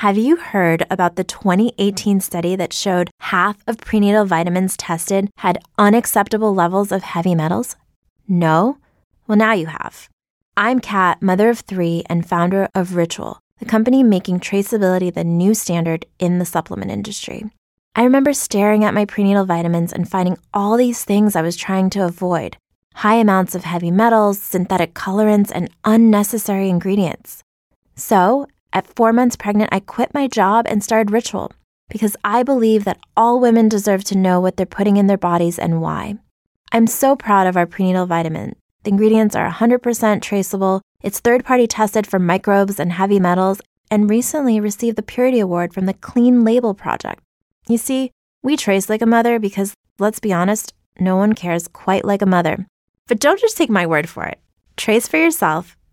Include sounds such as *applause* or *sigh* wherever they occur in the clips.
Have you heard about the 2018 study that showed half of prenatal vitamins tested had unacceptable levels of heavy metals? No? Well, now you have. I'm Kat, mother of three and founder of Ritual, the company making traceability the new standard in the supplement industry. I remember staring at my prenatal vitamins and finding all these things I was trying to avoid high amounts of heavy metals, synthetic colorants, and unnecessary ingredients. So, at four months pregnant, I quit my job and started Ritual because I believe that all women deserve to know what they're putting in their bodies and why. I'm so proud of our prenatal vitamin. The ingredients are 100% traceable, it's third party tested for microbes and heavy metals, and recently received the Purity Award from the Clean Label Project. You see, we trace like a mother because, let's be honest, no one cares quite like a mother. But don't just take my word for it. Trace for yourself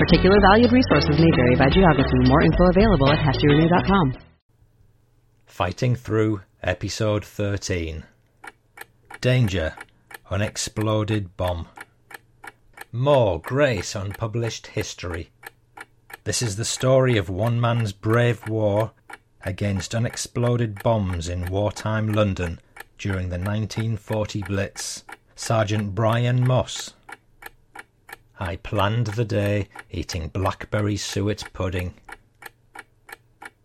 Particular valued resources may vary by geography. More info available at heftyrenew.com. Fighting Through, Episode 13 Danger Unexploded Bomb. More Grace Unpublished History. This is the story of one man's brave war against unexploded bombs in wartime London during the 1940 Blitz. Sergeant Brian Moss. I planned the day eating blackberry suet pudding.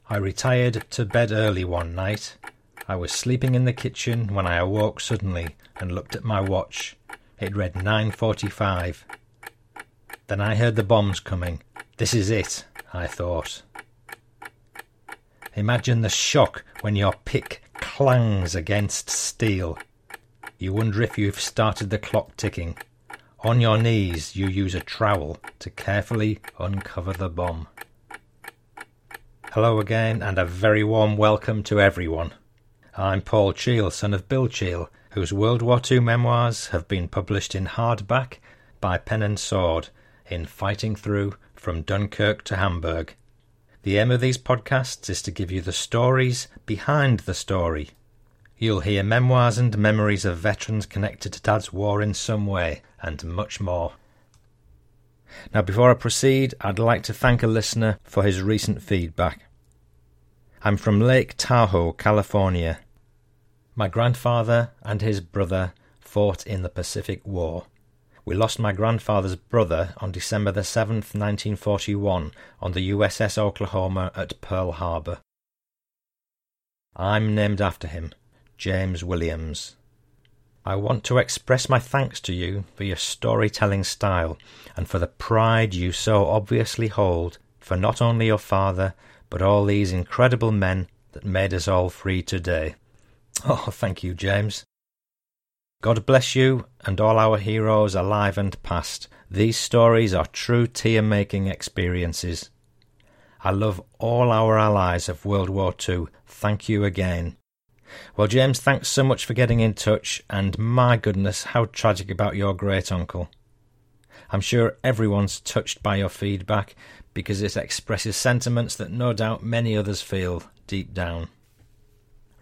I retired to bed early one night. I was sleeping in the kitchen when I awoke suddenly and looked at my watch. It read 9:45. Then I heard the bombs coming. This is it, I thought. Imagine the shock when your pick clangs against steel. You wonder if you've started the clock ticking. On your knees, you use a trowel to carefully uncover the bomb. Hello again, and a very warm welcome to everyone. I'm Paul Cheall, son of Bill Cheall, whose World War II memoirs have been published in hardback by Pen and Sword in Fighting Through from Dunkirk to Hamburg. The aim of these podcasts is to give you the stories behind the story. You'll hear memoirs and memories of veterans connected to Dad's war in some way, and much more. Now, before I proceed, I'd like to thank a listener for his recent feedback. I'm from Lake Tahoe, California. My grandfather and his brother fought in the Pacific War. We lost my grandfather's brother on December the 7th, 1941, on the USS Oklahoma at Pearl Harbor. I'm named after him, James Williams. I want to express my thanks to you for your storytelling style and for the pride you so obviously hold for not only your father, but all these incredible men that made us all free today. *laughs* Oh, thank you, James. God bless you and all our heroes alive and past. These stories are true tear making experiences. I love all our allies of World War II. Thank you again. Well, James, thanks so much for getting in touch, and my goodness, how tragic about your great uncle. I'm sure everyone's touched by your feedback, because it expresses sentiments that no doubt many others feel deep down.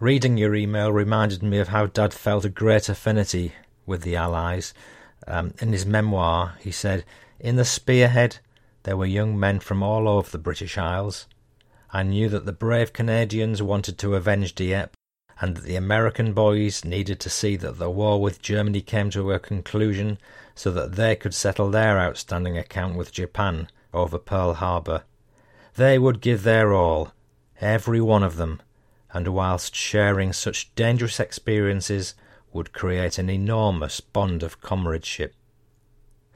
Reading your email reminded me of how Dad felt a great affinity with the Allies. Um, in his memoir, he said, In the spearhead, there were young men from all over the British Isles. I knew that the brave Canadians wanted to avenge Dieppe, and that the American boys needed to see that the war with Germany came to a conclusion so that they could settle their outstanding account with Japan over Pearl Harbor. They would give their all, every one of them, and whilst sharing such dangerous experiences, would create an enormous bond of comradeship.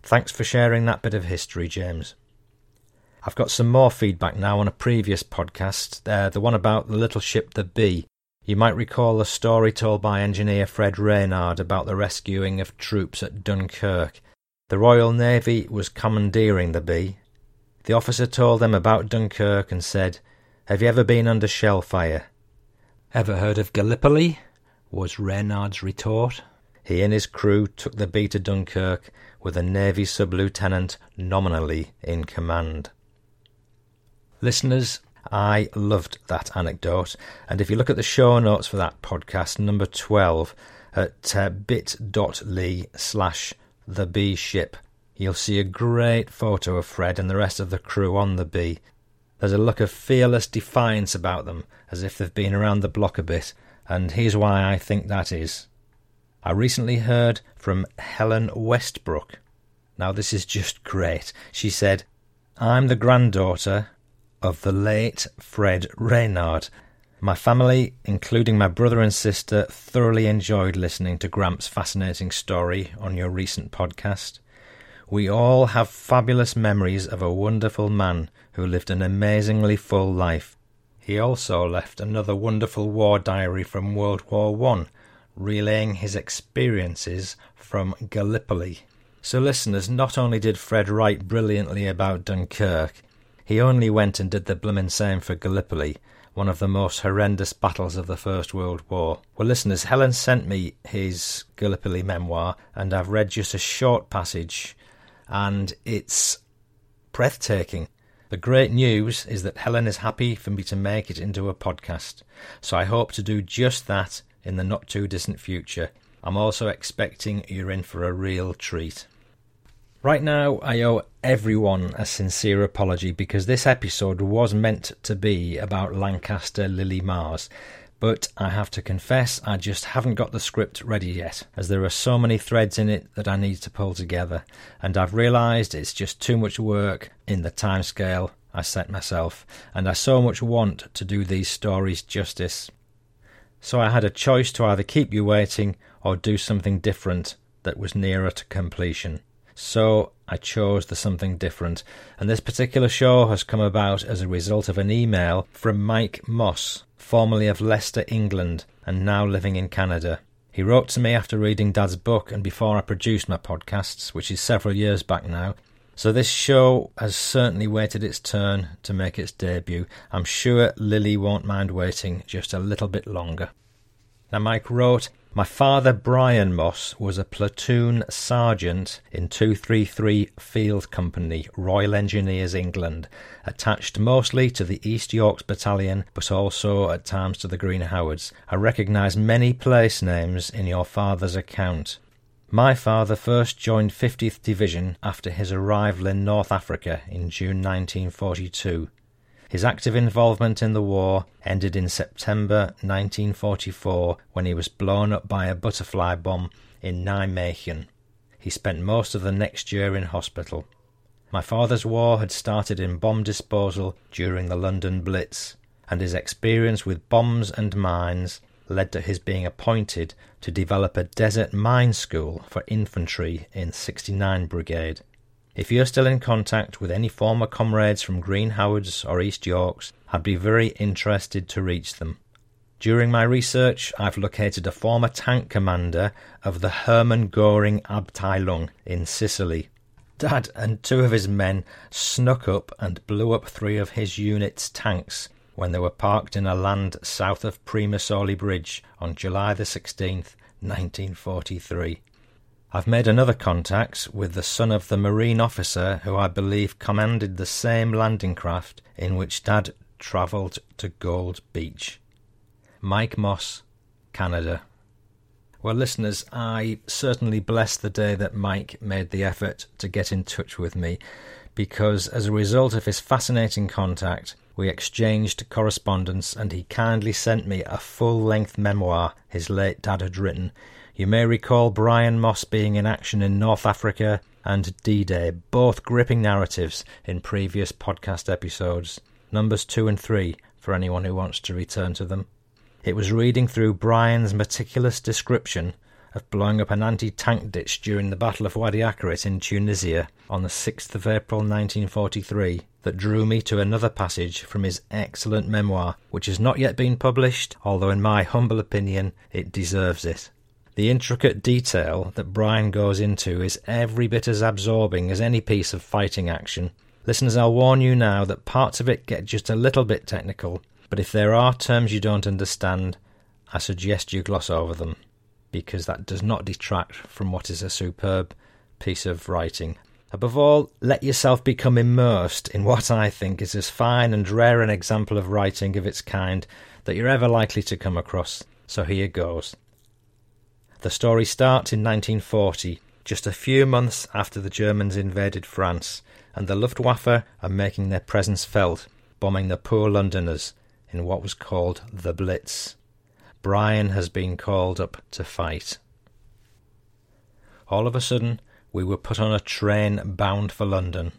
Thanks for sharing that bit of history, James. I've got some more feedback now on a previous podcast, uh, the one about the little ship the Bee. You might recall a story told by engineer Fred Reynard about the rescuing of troops at Dunkirk. The Royal Navy was commandeering the Bee, the officer told them about Dunkirk and said, Have you ever been under shell fire? Ever heard of Gallipoli? was Reynard's retort. He and his crew took the bee to Dunkirk with a Navy sub lieutenant nominally in command. Listeners, I loved that anecdote, and if you look at the show notes for that podcast, number 12, at uh, bit.ly slash the bee ship, you'll see a great photo of Fred and the rest of the crew on the bee. There's a look of fearless defiance about them, as if they've been around the block a bit, and here's why I think that is. I recently heard from Helen Westbrook. Now, this is just great. She said, I'm the granddaughter of the late Fred Reynard. My family, including my brother and sister, thoroughly enjoyed listening to Gramps' fascinating story on your recent podcast. We all have fabulous memories of a wonderful man who lived an amazingly full life. He also left another wonderful war diary from World War One, relaying his experiences from Gallipoli. So, listeners, not only did Fred write brilliantly about Dunkirk, he only went and did the bloomin' same for Gallipoli, one of the most horrendous battles of the First World War. Well, listeners, Helen sent me his Gallipoli memoir, and I've read just a short passage, and it's breathtaking. The great news is that Helen is happy for me to make it into a podcast, so I hope to do just that in the not too distant future. I'm also expecting you're in for a real treat. Right now, I owe everyone a sincere apology because this episode was meant to be about Lancaster Lily Mars, but I have to confess I just haven't got the script ready yet, as there are so many threads in it that I need to pull together, and I've realised it's just too much work in the timescale I set myself, and I so much want to do these stories justice. So I had a choice to either keep you waiting or do something different that was nearer to completion. So I chose the something different, and this particular show has come about as a result of an email from Mike Moss, formerly of Leicester, England, and now living in Canada. He wrote to me after reading Dad's book and before I produced my podcasts, which is several years back now. So this show has certainly waited its turn to make its debut. I'm sure Lily won't mind waiting just a little bit longer. Now, Mike wrote, my father, Brian Moss, was a platoon sergeant in 233 Field Company, Royal Engineers, England, attached mostly to the East Yorks Battalion, but also at times to the Green Howards. I recognise many place names in your father's account. My father first joined 50th Division after his arrival in North Africa in June 1942. His active involvement in the war ended in September 1944 when he was blown up by a butterfly bomb in Nijmegen. He spent most of the next year in hospital. My father's war had started in bomb disposal during the London Blitz, and his experience with bombs and mines led to his being appointed to develop a desert mine school for infantry in 69 Brigade. If you're still in contact with any former comrades from Green Howards or East Yorks, I'd be very interested to reach them. During my research, I've located a former tank commander of the Hermann Goring Abteilung in Sicily. Dad and two of his men snuck up and blew up three of his unit's tanks when they were parked in a land south of Primosole Bridge on July the 16th, 1943. I've made another contact with the son of the Marine officer who I believe commanded the same landing craft in which Dad travelled to Gold Beach. Mike Moss, Canada. Well, listeners, I certainly bless the day that Mike made the effort to get in touch with me because as a result of his fascinating contact, we exchanged correspondence and he kindly sent me a full length memoir his late dad had written you may recall Brian Moss being in action in North Africa and D Day, both gripping narratives in previous podcast episodes, numbers 2 and 3, for anyone who wants to return to them. It was reading through Brian's meticulous description of blowing up an anti tank ditch during the Battle of Wadi Akarit in Tunisia on the 6th of April 1943 that drew me to another passage from his excellent memoir, which has not yet been published, although, in my humble opinion, it deserves it. The intricate detail that Brian goes into is every bit as absorbing as any piece of fighting action. Listeners, I'll warn you now that parts of it get just a little bit technical, But if there are terms you don't understand, I suggest you gloss over them, because that does not detract from what is a superb piece of writing. Above all, let yourself become immersed in what I think is as fine and rare an example of writing of its kind that you're ever likely to come across. So here goes. The story starts in 1940, just a few months after the Germans invaded France, and the Luftwaffe are making their presence felt, bombing the poor Londoners in what was called the Blitz. Brian has been called up to fight. All of a sudden, we were put on a train bound for London.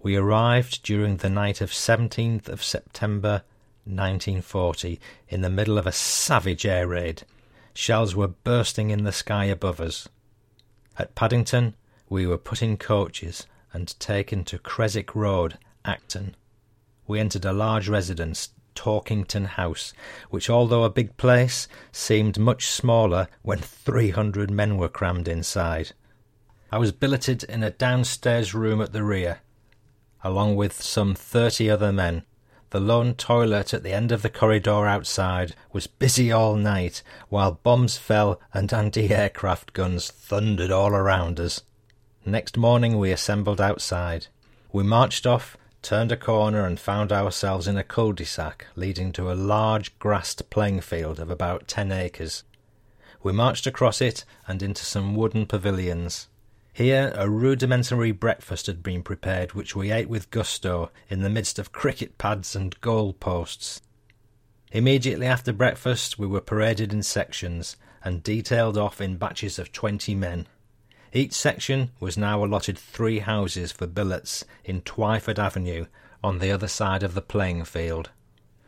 We arrived during the night of 17th of September 1940 in the middle of a savage air raid. Shells were bursting in the sky above us. At Paddington, we were put in coaches and taken to Creswick Road, Acton. We entered a large residence, Torkington House, which, although a big place, seemed much smaller when three hundred men were crammed inside. I was billeted in a downstairs room at the rear, along with some thirty other men. The lone toilet at the end of the corridor outside was busy all night, while bombs fell and anti aircraft guns thundered all around us. Next morning we assembled outside. We marched off, turned a corner, and found ourselves in a cul de sac leading to a large grassed playing field of about ten acres. We marched across it and into some wooden pavilions. Here a rudimentary breakfast had been prepared, which we ate with gusto in the midst of cricket pads and goal posts. Immediately after breakfast, we were paraded in sections and detailed off in batches of twenty men. Each section was now allotted three houses for billets in Twyford Avenue on the other side of the playing field.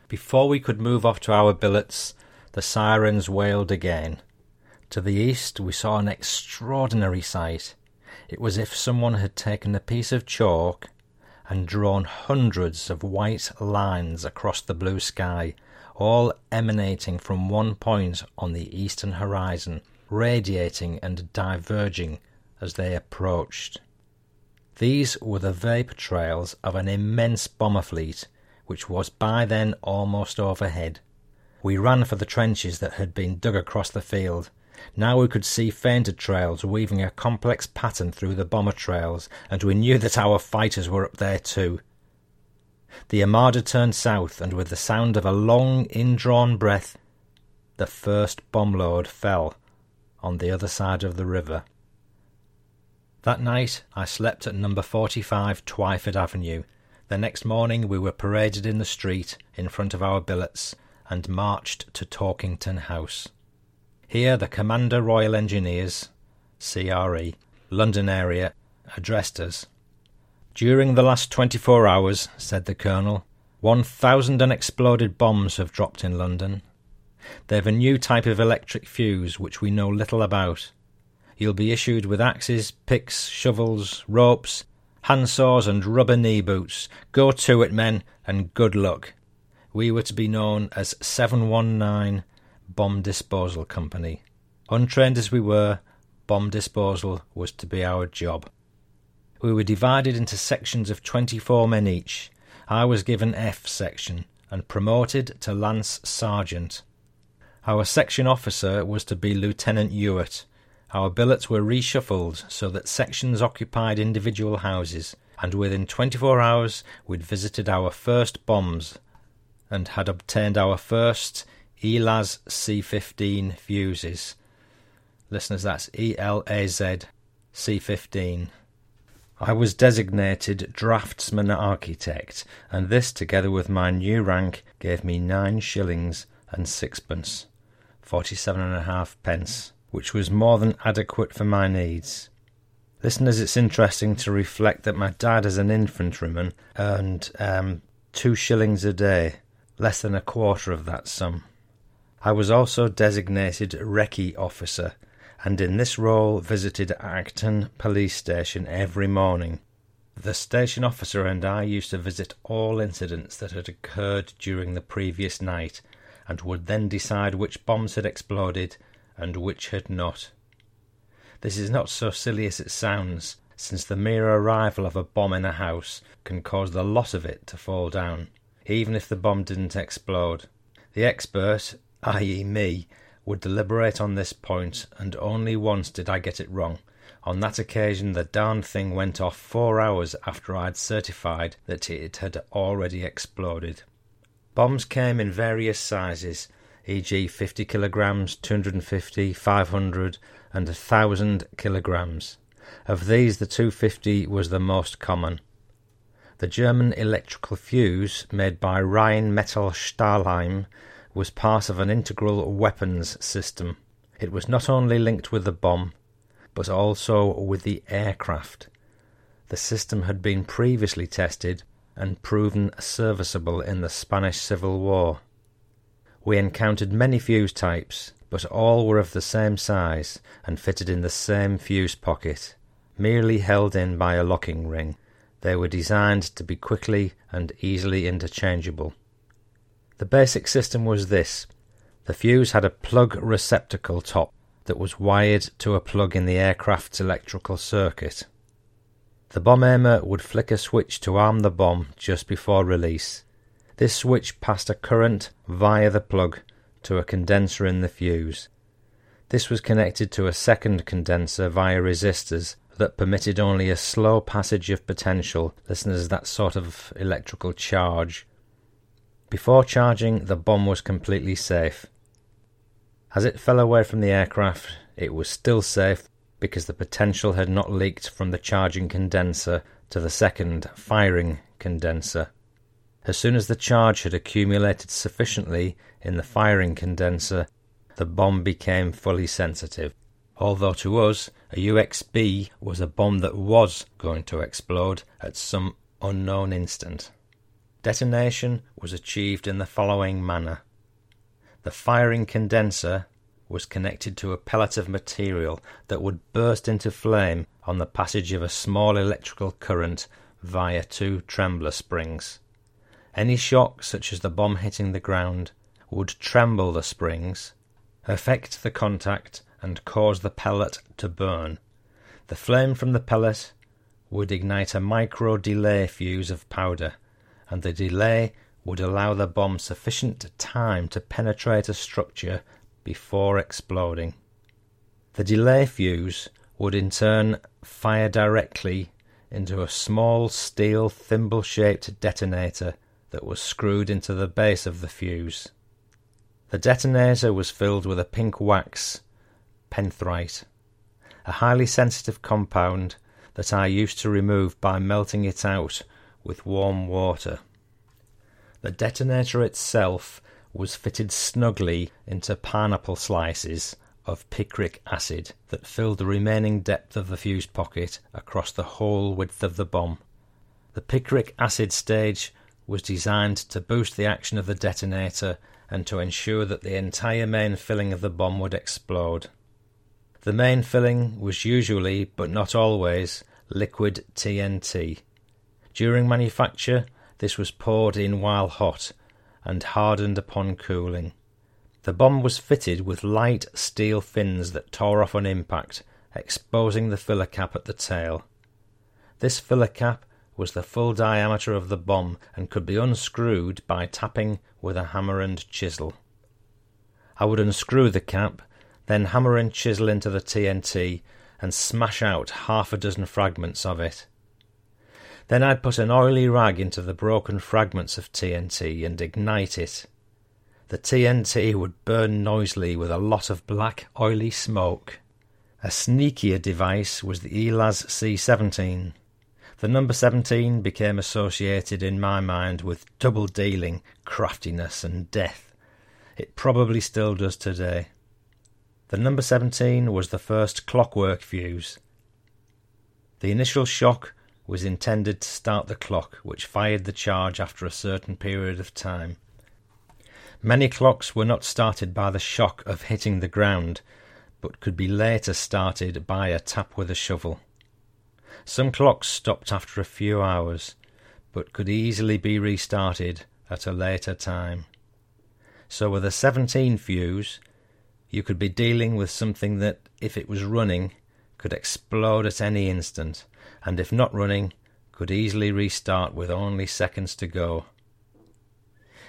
Before we could move off to our billets, the sirens wailed again. To the east, we saw an extraordinary sight. It was as if someone had taken a piece of chalk and drawn hundreds of white lines across the blue sky, all emanating from one point on the eastern horizon, radiating and diverging as they approached. These were the vapour trails of an immense bomber fleet, which was by then almost overhead. We ran for the trenches that had been dug across the field, now we could see fainter trails weaving a complex pattern through the bomber trails, and we knew that our fighters were up there too. The Armada turned south, and with the sound of a long, indrawn breath, the first bomb load fell on the other side of the river. That night I slept at number 45 Twyford Avenue. The next morning we were paraded in the street in front of our billets and marched to Torkington House. Here the Commander Royal Engineers, CRE, London area, addressed us. During the last twenty four hours, said the Colonel, one thousand unexploded bombs have dropped in London. They've a new type of electric fuse which we know little about. You'll be issued with axes, picks, shovels, ropes, handsaws, and rubber knee boots. Go to it, men, and good luck. We were to be known as 719 Bomb Disposal Company. Untrained as we were, bomb disposal was to be our job. We were divided into sections of 24 men each. I was given F section and promoted to Lance Sergeant. Our section officer was to be Lieutenant Ewart. Our billets were reshuffled so that sections occupied individual houses, and within 24 hours we'd visited our first bombs and had obtained our first ELAZ C15 fuses. Listeners, that's E L A Z C15. I was designated draftsman architect, and this, together with my new rank, gave me nine shillings and sixpence, forty-seven and a half pence, which was more than adequate for my needs. Listeners, it's interesting to reflect that my dad, as an infantryman, earned um, two shillings a day, less than a quarter of that sum. I was also designated recce officer, and in this role visited Acton police station every morning. The station officer and I used to visit all incidents that had occurred during the previous night, and would then decide which bombs had exploded and which had not. This is not so silly as it sounds, since the mere arrival of a bomb in a house can cause the lot of it to fall down. even if the bomb didn't explode. The expert, i.e., me, would deliberate on this point, and only once did I get it wrong. On that occasion, the darned thing went off four hours after I'd certified that it had already exploded. Bombs came in various sizes, e.g., 50 kilograms, 250, 500, and 1000 kilograms. Of these, the 250 was the most common. The German electrical fuse, made by Rheinmetall Stahlhelm, was part of an integral weapons system. It was not only linked with the bomb, but also with the aircraft. The system had been previously tested and proven serviceable in the Spanish Civil War. We encountered many fuse types, but all were of the same size and fitted in the same fuse pocket, merely held in by a locking ring. They were designed to be quickly and easily interchangeable. The basic system was this the fuse had a plug receptacle top that was wired to a plug in the aircraft's electrical circuit. The bomb aimer would flick a switch to arm the bomb just before release. This switch passed a current via the plug to a condenser in the fuse. This was connected to a second condenser via resistors that permitted only a slow passage of potential, listen as that sort of electrical charge, before charging, the bomb was completely safe. As it fell away from the aircraft, it was still safe because the potential had not leaked from the charging condenser to the second firing condenser. As soon as the charge had accumulated sufficiently in the firing condenser, the bomb became fully sensitive. Although to us, a UXB was a bomb that was going to explode at some unknown instant. Detonation was achieved in the following manner. The firing condenser was connected to a pellet of material that would burst into flame on the passage of a small electrical current via two trembler springs. Any shock, such as the bomb hitting the ground, would tremble the springs, affect the contact, and cause the pellet to burn. The flame from the pellet would ignite a micro delay fuse of powder and the delay would allow the bomb sufficient time to penetrate a structure before exploding. The delay fuse would in turn fire directly into a small steel thimble shaped detonator that was screwed into the base of the fuse. The detonator was filled with a pink wax, penthrite, a highly sensitive compound that I used to remove by melting it out with warm water. The detonator itself was fitted snugly into pineapple slices of picric acid that filled the remaining depth of the fuse pocket across the whole width of the bomb. The picric acid stage was designed to boost the action of the detonator and to ensure that the entire main filling of the bomb would explode. The main filling was usually, but not always, liquid TNT. During manufacture, this was poured in while hot and hardened upon cooling. The bomb was fitted with light steel fins that tore off on impact, exposing the filler cap at the tail. This filler cap was the full diameter of the bomb and could be unscrewed by tapping with a hammer and chisel. I would unscrew the cap, then hammer and chisel into the TNT and smash out half a dozen fragments of it. Then I'd put an oily rag into the broken fragments of TNT and ignite it. The TNT would burn noisily with a lot of black, oily smoke. A sneakier device was the ELAZ C17. The number 17 became associated in my mind with double dealing, craftiness, and death. It probably still does today. The number 17 was the first clockwork fuse. The initial shock was intended to start the clock, which fired the charge after a certain period of time. Many clocks were not started by the shock of hitting the ground, but could be later started by a tap with a shovel. Some clocks stopped after a few hours, but could easily be restarted at a later time. So, with a 17 fuse, you could be dealing with something that, if it was running, could explode at any instant, and if not running, could easily restart with only seconds to go.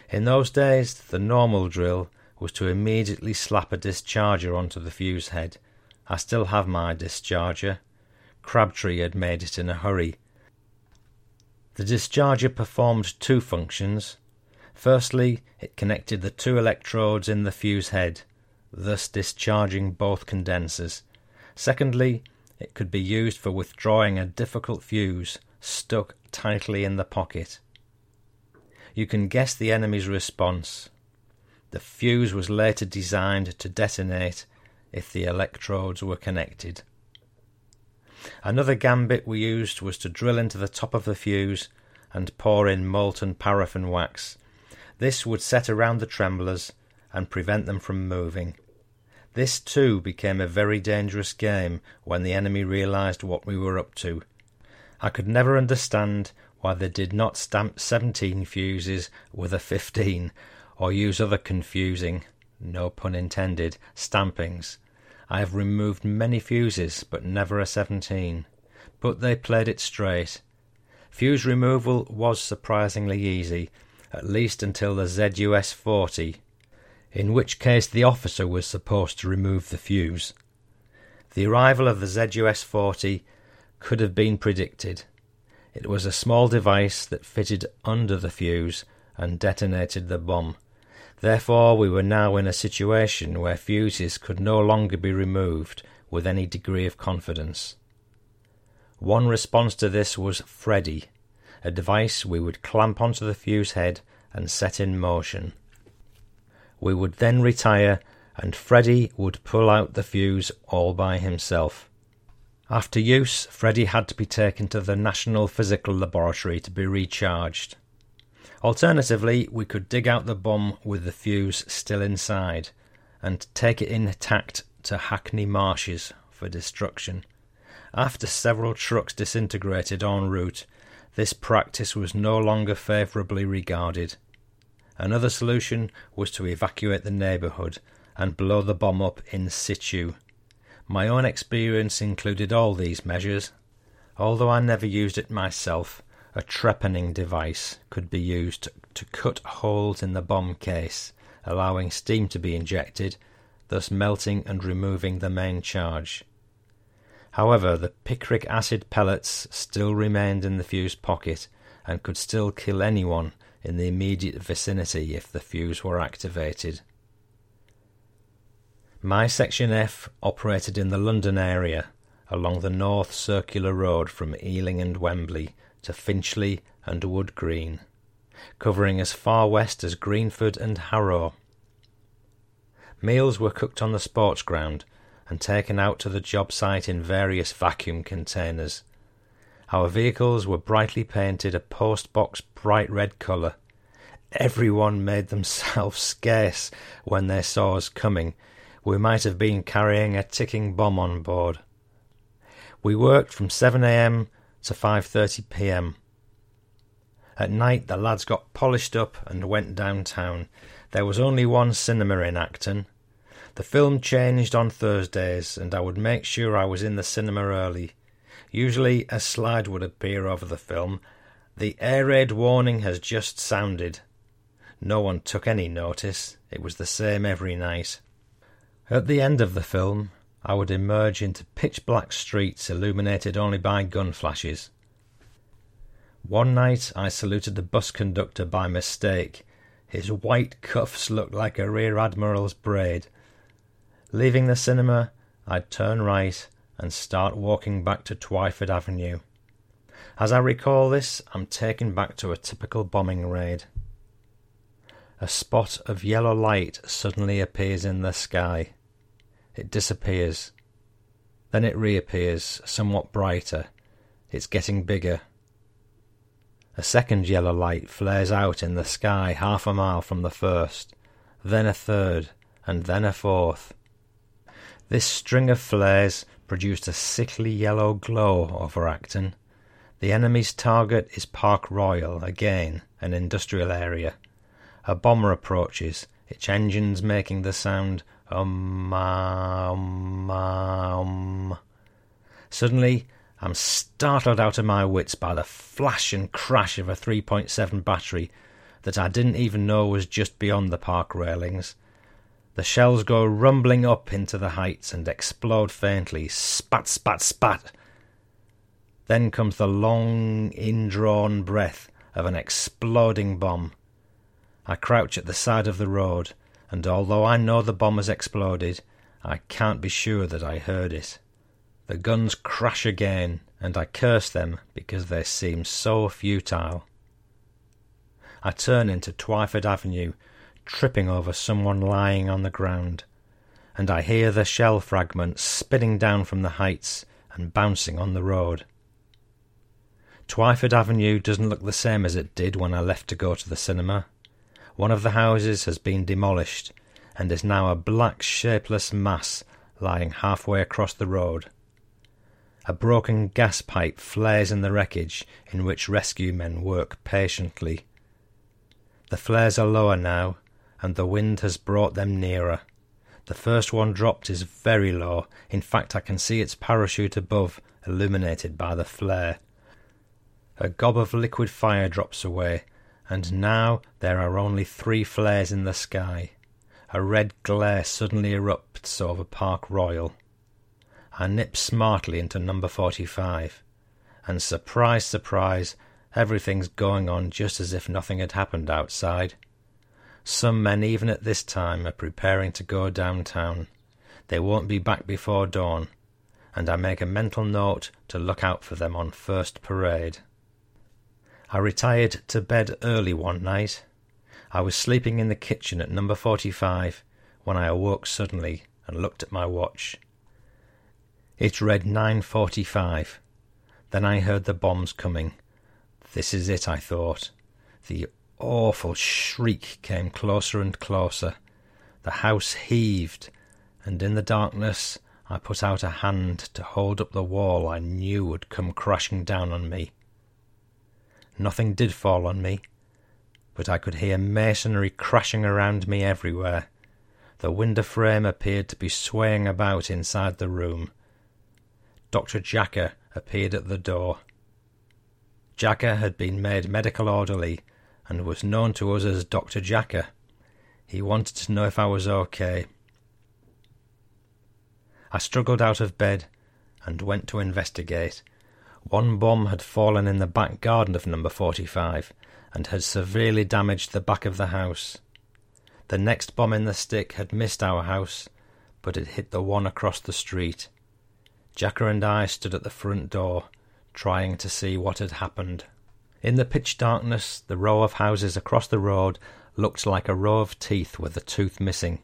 In those days, the normal drill was to immediately slap a discharger onto the fuse head. I still have my discharger. Crabtree had made it in a hurry. The discharger performed two functions. Firstly, it connected the two electrodes in the fuse head, thus discharging both condensers. Secondly, it could be used for withdrawing a difficult fuse stuck tightly in the pocket. You can guess the enemy's response. The fuse was later designed to detonate if the electrodes were connected. Another gambit we used was to drill into the top of the fuse and pour in molten paraffin wax. This would set around the tremblers and prevent them from moving. This too became a very dangerous game when the enemy realized what we were up to. I could never understand why they did not stamp 17 fuses with a 15 or use other confusing, no pun intended, stampings. I have removed many fuses, but never a 17. But they played it straight. Fuse removal was surprisingly easy, at least until the ZUS 40, in which case the officer was supposed to remove the fuse. The arrival of the ZUS 40 could have been predicted. It was a small device that fitted under the fuse and detonated the bomb. Therefore, we were now in a situation where fuses could no longer be removed with any degree of confidence. One response to this was Freddy, a device we would clamp onto the fuse head and set in motion. We would then retire, and Freddy would pull out the fuse all by himself. After use, Freddy had to be taken to the National Physical Laboratory to be recharged. Alternatively, we could dig out the bomb with the fuse still inside and take it intact to Hackney Marshes for destruction. After several trucks disintegrated en route, this practice was no longer favourably regarded. Another solution was to evacuate the neighbourhood and blow the bomb up in situ. My own experience included all these measures. Although I never used it myself, a trepanning device could be used to cut holes in the bomb case, allowing steam to be injected, thus melting and removing the main charge. However, the picric acid pellets still remained in the fuse pocket and could still kill anyone in the immediate vicinity if the fuse were activated. My Section F operated in the London area along the North Circular Road from Ealing and Wembley to Finchley and Wood Green, covering as far west as Greenford and Harrow. Meals were cooked on the sports ground and taken out to the job site in various vacuum containers. Our vehicles were brightly painted a post box bright red colour. Everyone made themselves *laughs* scarce when they saw us coming. We might have been carrying a ticking bomb on board. We worked from 7 a.m. to 5:30 p.m. At night the lads got polished up and went downtown. There was only one cinema in Acton, the film changed on Thursdays, and I would make sure I was in the cinema early. Usually a slide would appear over the film. The air raid warning has just sounded. No one took any notice. It was the same every night. At the end of the film, I would emerge into pitch black streets illuminated only by gun flashes. One night I saluted the bus conductor by mistake. His white cuffs looked like a rear admiral's braid. Leaving the cinema, I'd turn right and start walking back to Twyford Avenue. As I recall this, I'm taken back to a typical bombing raid. A spot of yellow light suddenly appears in the sky. It disappears. Then it reappears, somewhat brighter. It's getting bigger. A second yellow light flares out in the sky half a mile from the first, then a third, and then a fourth. This string of flares produced a sickly yellow glow over Acton. The enemy's target is Park Royal, again an industrial area. A bomber approaches, its engines making the sound um um um. Suddenly, I'm startled out of my wits by the flash and crash of a 3.7 battery, that I didn't even know was just beyond the park railings. The shells go rumbling up into the heights and explode faintly, spat, spat, spat. Then comes the long, indrawn breath of an exploding bomb. I crouch at the side of the road, and although I know the bomb has exploded, I can't be sure that I heard it. The guns crash again, and I curse them because they seem so futile. I turn into Twyford Avenue, tripping over someone lying on the ground, and I hear the shell fragments spinning down from the heights and bouncing on the road. Twyford Avenue doesn't look the same as it did when I left to go to the cinema. One of the houses has been demolished and is now a black shapeless mass lying halfway across the road. A broken gas pipe flares in the wreckage in which rescue men work patiently. The flares are lower now, and the wind has brought them nearer. The first one dropped is very low. In fact, I can see its parachute above, illuminated by the flare. A gob of liquid fire drops away, and now there are only three flares in the sky. A red glare suddenly erupts over Park Royal. I nip smartly into number 45. And surprise, surprise, everything's going on just as if nothing had happened outside. Some men, even at this time, are preparing to go downtown. They won't be back before dawn, and I make a mental note to look out for them on first parade. I retired to bed early one night. I was sleeping in the kitchen at number 45 when I awoke suddenly and looked at my watch. It read 9.45. Then I heard the bombs coming. This is it, I thought. The awful shriek came closer and closer. The house heaved, and in the darkness I put out a hand to hold up the wall I knew would come crashing down on me. Nothing did fall on me, but I could hear masonry crashing around me everywhere. The window frame appeared to be swaying about inside the room. Dr. Jacker appeared at the door. Jacker had been made medical orderly and was known to us as Dr. Jacker. He wanted to know if I was okay. I struggled out of bed and went to investigate. One bomb had fallen in the back garden of number 45 and had severely damaged the back of the house. The next bomb in the stick had missed our house, but it hit the one across the street. Jacker and I stood at the front door, trying to see what had happened. In the pitch darkness, the row of houses across the road looked like a row of teeth with a tooth missing.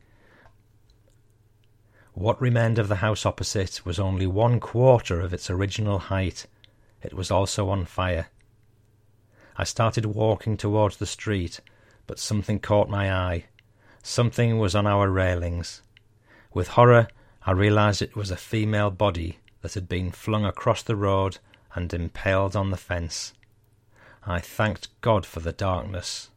What remained of the house opposite was only one quarter of its original height. It was also on fire. I started walking towards the street, but something caught my eye. Something was on our railings. With horror, I realized it was a female body that had been flung across the road and impaled on the fence. I thanked God for the darkness.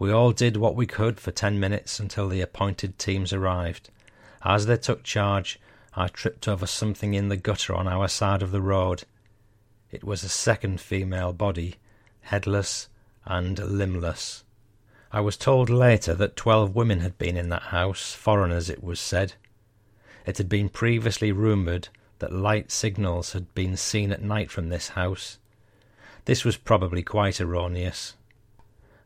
We all did what we could for ten minutes until the appointed teams arrived. As they took charge, I tripped over something in the gutter on our side of the road. It was a second female body, headless and limbless. I was told later that twelve women had been in that house, foreigners it was said. It had been previously rumoured that light signals had been seen at night from this house. This was probably quite erroneous.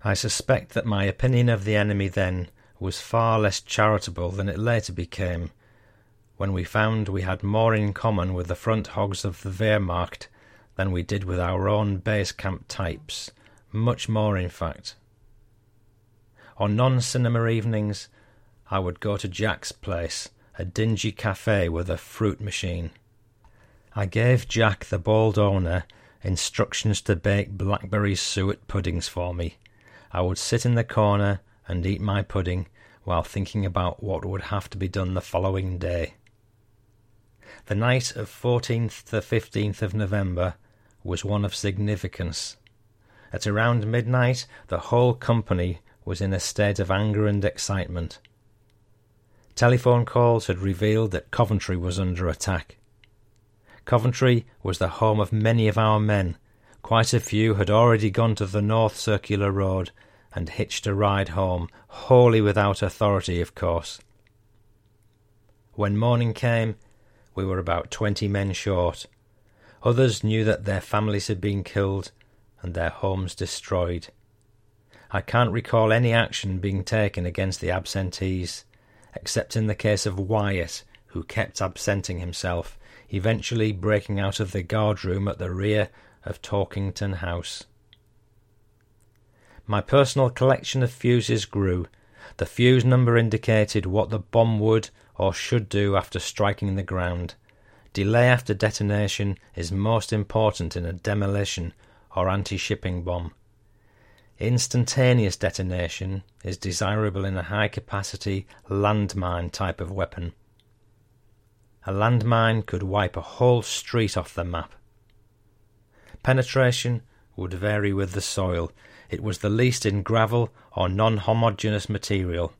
I suspect that my opinion of the enemy then was far less charitable than it later became, when we found we had more in common with the front hogs of the Wehrmacht than we did with our own base camp types, much more in fact. On non cinema evenings, I would go to Jack's place, a dingy cafe with a fruit machine. I gave Jack, the bald owner, instructions to bake blackberry suet puddings for me. I would sit in the corner and eat my pudding while thinking about what would have to be done the following day. The night of 14th to 15th of November was one of significance. At around midnight, the whole company was in a state of anger and excitement. Telephone calls had revealed that Coventry was under attack. Coventry was the home of many of our men, Quite a few had already gone to the North Circular Road and hitched a ride home, wholly without authority, of course. When morning came, we were about twenty men short. Others knew that their families had been killed and their homes destroyed. I can't recall any action being taken against the absentees, except in the case of Wyatt, who kept absenting himself, eventually breaking out of the guard room at the rear of Torkington House. My personal collection of fuses grew. The fuse number indicated what the bomb would or should do after striking the ground. Delay after detonation is most important in a demolition or anti shipping bomb. Instantaneous detonation is desirable in a high capacity landmine type of weapon. A landmine could wipe a whole street off the map. Penetration would vary with the soil. It was the least in gravel or non homogeneous material.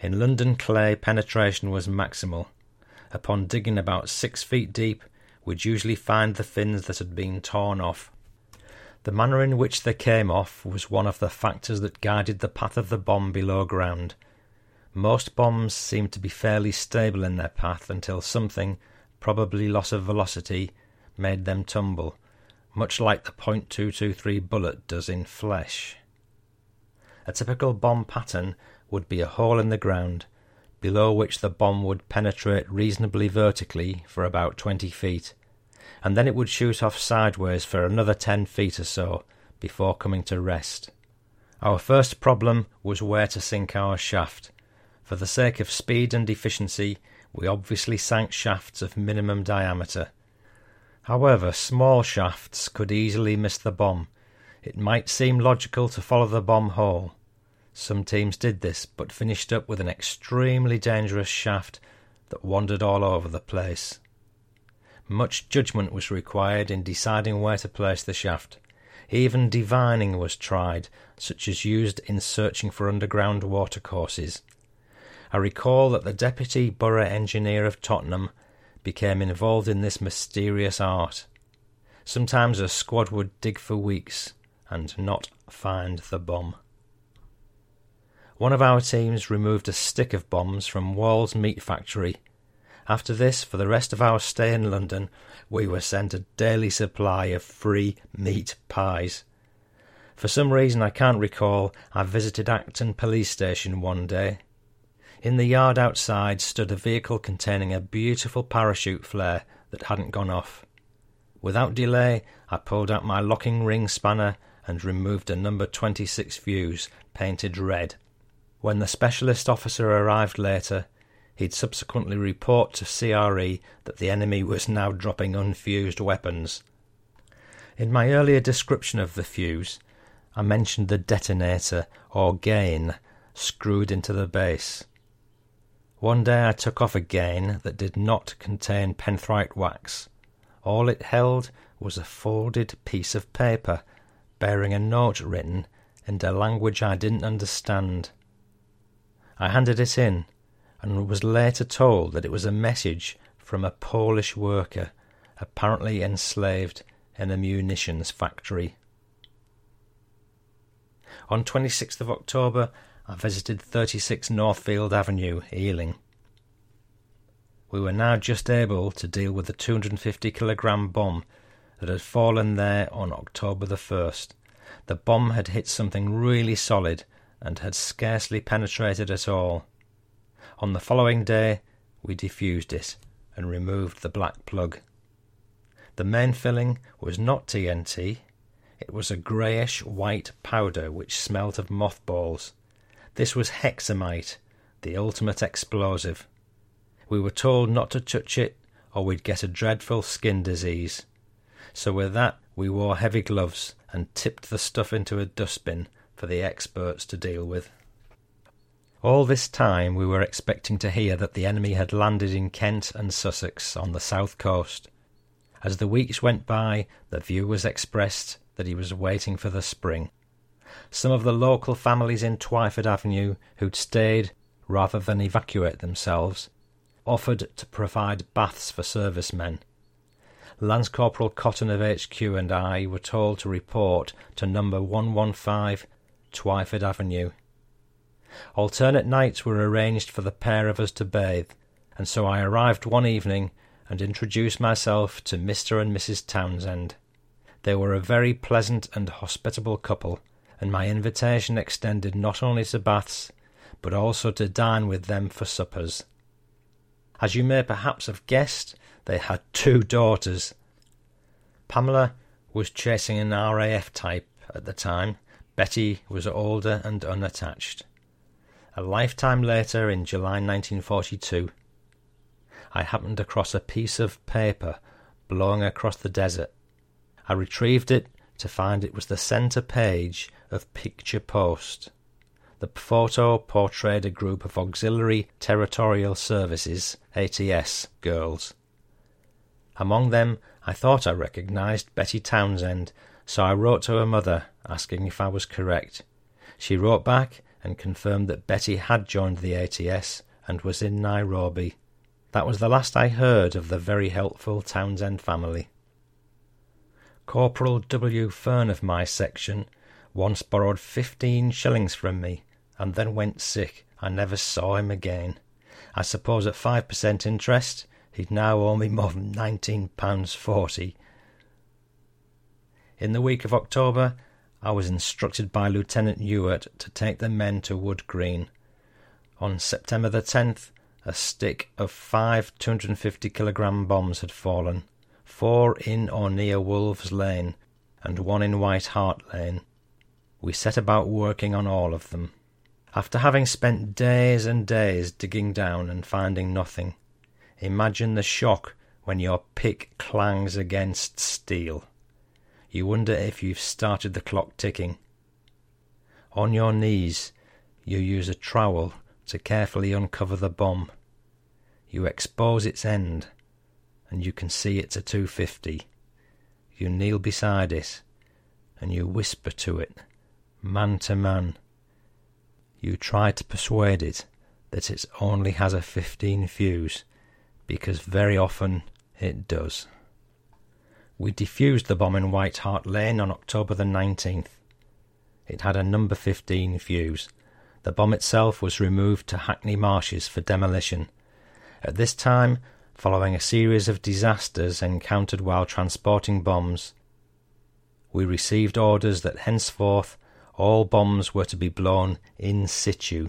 In London clay, penetration was maximal. Upon digging about six feet deep, we'd usually find the fins that had been torn off. The manner in which they came off was one of the factors that guided the path of the bomb below ground. Most bombs seemed to be fairly stable in their path until something, probably loss of velocity, made them tumble, much like the .223 bullet does in flesh. A typical bomb pattern would be a hole in the ground, below which the bomb would penetrate reasonably vertically for about twenty feet, and then it would shoot off sideways for another ten feet or so before coming to rest. Our first problem was where to sink our shaft. For the sake of speed and efficiency, we obviously sank shafts of minimum diameter. However, small shafts could easily miss the bomb. It might seem logical to follow the bomb hole, some teams did this, but finished up with an extremely dangerous shaft that wandered all over the place. Much judgment was required in deciding where to place the shaft. Even divining was tried, such as used in searching for underground watercourses. I recall that the deputy borough engineer of Tottenham became involved in this mysterious art. Sometimes a squad would dig for weeks and not find the bomb. One of our teams removed a stick of bombs from Wall's meat factory. After this, for the rest of our stay in London, we were sent a daily supply of free meat pies. For some reason I can't recall, I visited Acton police station one day. In the yard outside stood a vehicle containing a beautiful parachute flare that hadn't gone off. Without delay, I pulled out my locking ring spanner and removed a number 26 fuse painted red. When the specialist officer arrived later, he'd subsequently report to CRE that the enemy was now dropping unfused weapons. In my earlier description of the fuse, I mentioned the detonator, or gain, screwed into the base. One day I took off a gain that did not contain penthrite wax. All it held was a folded piece of paper bearing a note written in a language I didn't understand. I handed it in, and was later told that it was a message from a Polish worker, apparently enslaved in a munitions factory. On 26th of October, I visited 36 Northfield Avenue, Ealing. We were now just able to deal with the 250 kilogram bomb that had fallen there on October the 1st. The bomb had hit something really solid and had scarcely penetrated at all. On the following day, we diffused it and removed the black plug. The main filling was not TNT, it was a greyish white powder which smelt of mothballs. This was hexamite, the ultimate explosive. We were told not to touch it or we'd get a dreadful skin disease. So with that we wore heavy gloves and tipped the stuff into a dustbin for the experts to deal with. All this time we were expecting to hear that the enemy had landed in Kent and Sussex on the south coast. As the weeks went by, the view was expressed that he was waiting for the spring. Some of the local families in Twyford Avenue who'd stayed rather than evacuate themselves offered to provide baths for servicemen. Lance Corporal Cotton of HQ and I were told to report to number 115 Twyford Avenue. Alternate nights were arranged for the pair of us to bathe, and so I arrived one evening and introduced myself to Mr. and Mrs. Townsend. They were a very pleasant and hospitable couple, and my invitation extended not only to baths, but also to dine with them for suppers. As you may perhaps have guessed, they had two daughters. Pamela was chasing an RAF type at the time. Betty was older and unattached. A lifetime later, in July 1942, I happened across a piece of paper blowing across the desert. I retrieved it to find it was the centre page of Picture Post. The photo portrayed a group of Auxiliary Territorial Services ATS girls. Among them, I thought I recognised Betty Townsend, so I wrote to her mother asking if I was correct. She wrote back and confirmed that Betty had joined the ATS and was in Nairobi. That was the last I heard of the very helpful Townsend family. Corporal W. Fern of my section once borrowed fifteen shillings from me and then went sick. I never saw him again. I suppose at five per cent interest he'd now owe me more than nineteen pounds forty. In the week of October, I was instructed by Lieutenant Ewart to take the men to Wood Green. On September the 10th, a stick of five 250 kilogram bombs had fallen, four in or near Wolves Lane, and one in White Hart Lane. We set about working on all of them. After having spent days and days digging down and finding nothing, imagine the shock when your pick clangs against steel. You wonder if you've started the clock ticking. On your knees, you use a trowel to carefully uncover the bomb. You expose its end, and you can see it's a 250. You kneel beside it, and you whisper to it, man to man you try to persuade it that it only has a 15 fuse, because very often it does. We defused the bomb in White Hart Lane on October the 19th. It had a number 15 fuse. The bomb itself was removed to Hackney Marshes for demolition. At this time, following a series of disasters encountered while transporting bombs, we received orders that henceforth all bombs were to be blown in situ.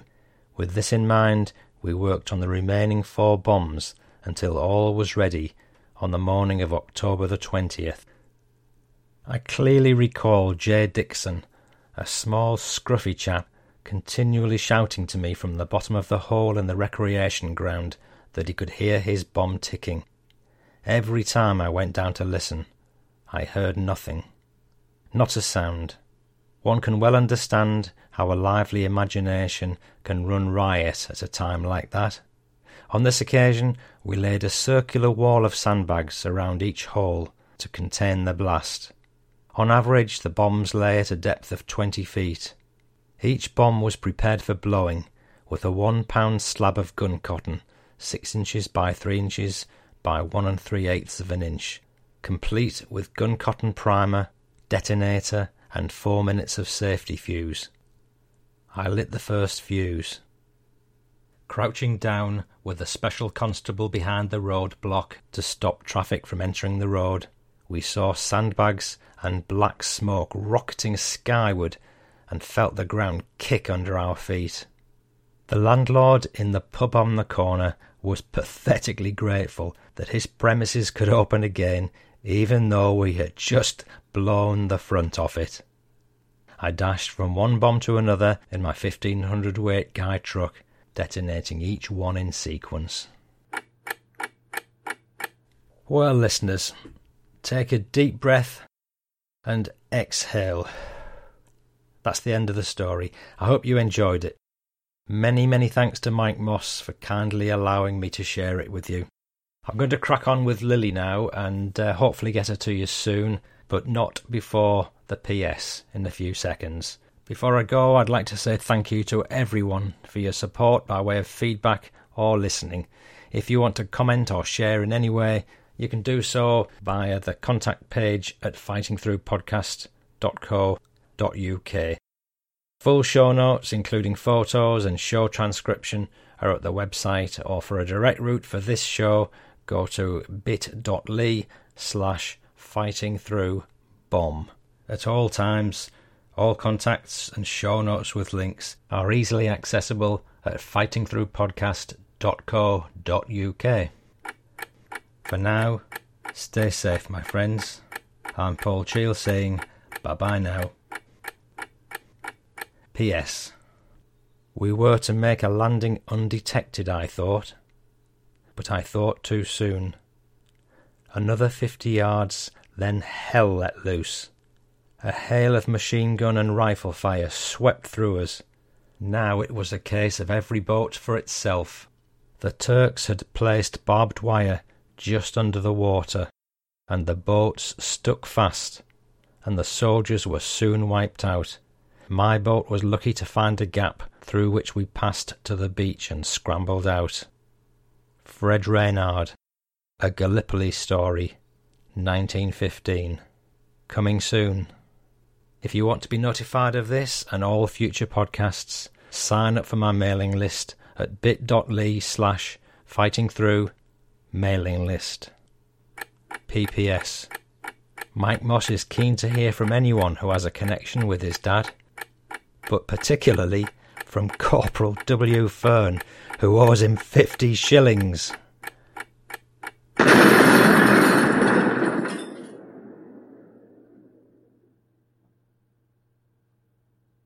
With this in mind, we worked on the remaining four bombs until all was ready on the morning of October the 20th. I clearly recall J. Dixon, a small, scruffy chap, continually shouting to me from the bottom of the hole in the recreation ground that he could hear his bomb ticking. Every time I went down to listen, I heard nothing. Not a sound. One can well understand how a lively imagination can run riot at a time like that. On this occasion, we laid a circular wall of sandbags around each hole to contain the blast. On average, the bombs lay at a depth of twenty feet. Each bomb was prepared for blowing with a one pound slab of gun cotton, six inches by three inches by one and three eighths of an inch, complete with gun cotton primer, detonator, and four minutes of safety fuse. I lit the first fuse. Crouching down with a special constable behind the road block to stop traffic from entering the road, we saw sandbags and black smoke rocketing skyward and felt the ground kick under our feet. The landlord in the pub on the corner was pathetically grateful that his premises could open again, even though we had just blown the front off it. I dashed from one bomb to another in my 1500 weight guy truck, detonating each one in sequence. Well, listeners, take a deep breath and exhale. That's the end of the story. I hope you enjoyed it. Many, many thanks to Mike Moss for kindly allowing me to share it with you. I'm going to crack on with Lily now and uh, hopefully get her to you soon, but not before the PS in a few seconds. Before I go, I'd like to say thank you to everyone for your support by way of feedback or listening. If you want to comment or share in any way, you can do so via the contact page at fightingthroughpodcast.co.uk. Full show notes, including photos and show transcription, are at the website, or for a direct route for this show, go to bit.ly slash fighting through bomb. At all times, all contacts and show notes with links are easily accessible at fightingthroughpodcast.co.uk. For now, stay safe, my friends. I'm Paul Cheall saying bye bye now. P.S. We were to make a landing undetected, I thought. But I thought too soon. Another fifty yards, then hell let loose. A hail of machine gun and rifle fire swept through us. Now it was a case of every boat for itself. The Turks had placed barbed wire just under the water, and the boats stuck fast, and the soldiers were soon wiped out. My boat was lucky to find a gap through which we passed to the beach and scrambled out. Fred Reynard, A Gallipoli Story, 1915. Coming soon. If you want to be notified of this and all future podcasts, sign up for my mailing list at bit.ly slash fighting through mailing list. PPS. Mike Moss is keen to hear from anyone who has a connection with his dad but particularly from Corporal W. Fern, who owes him fifty shillings.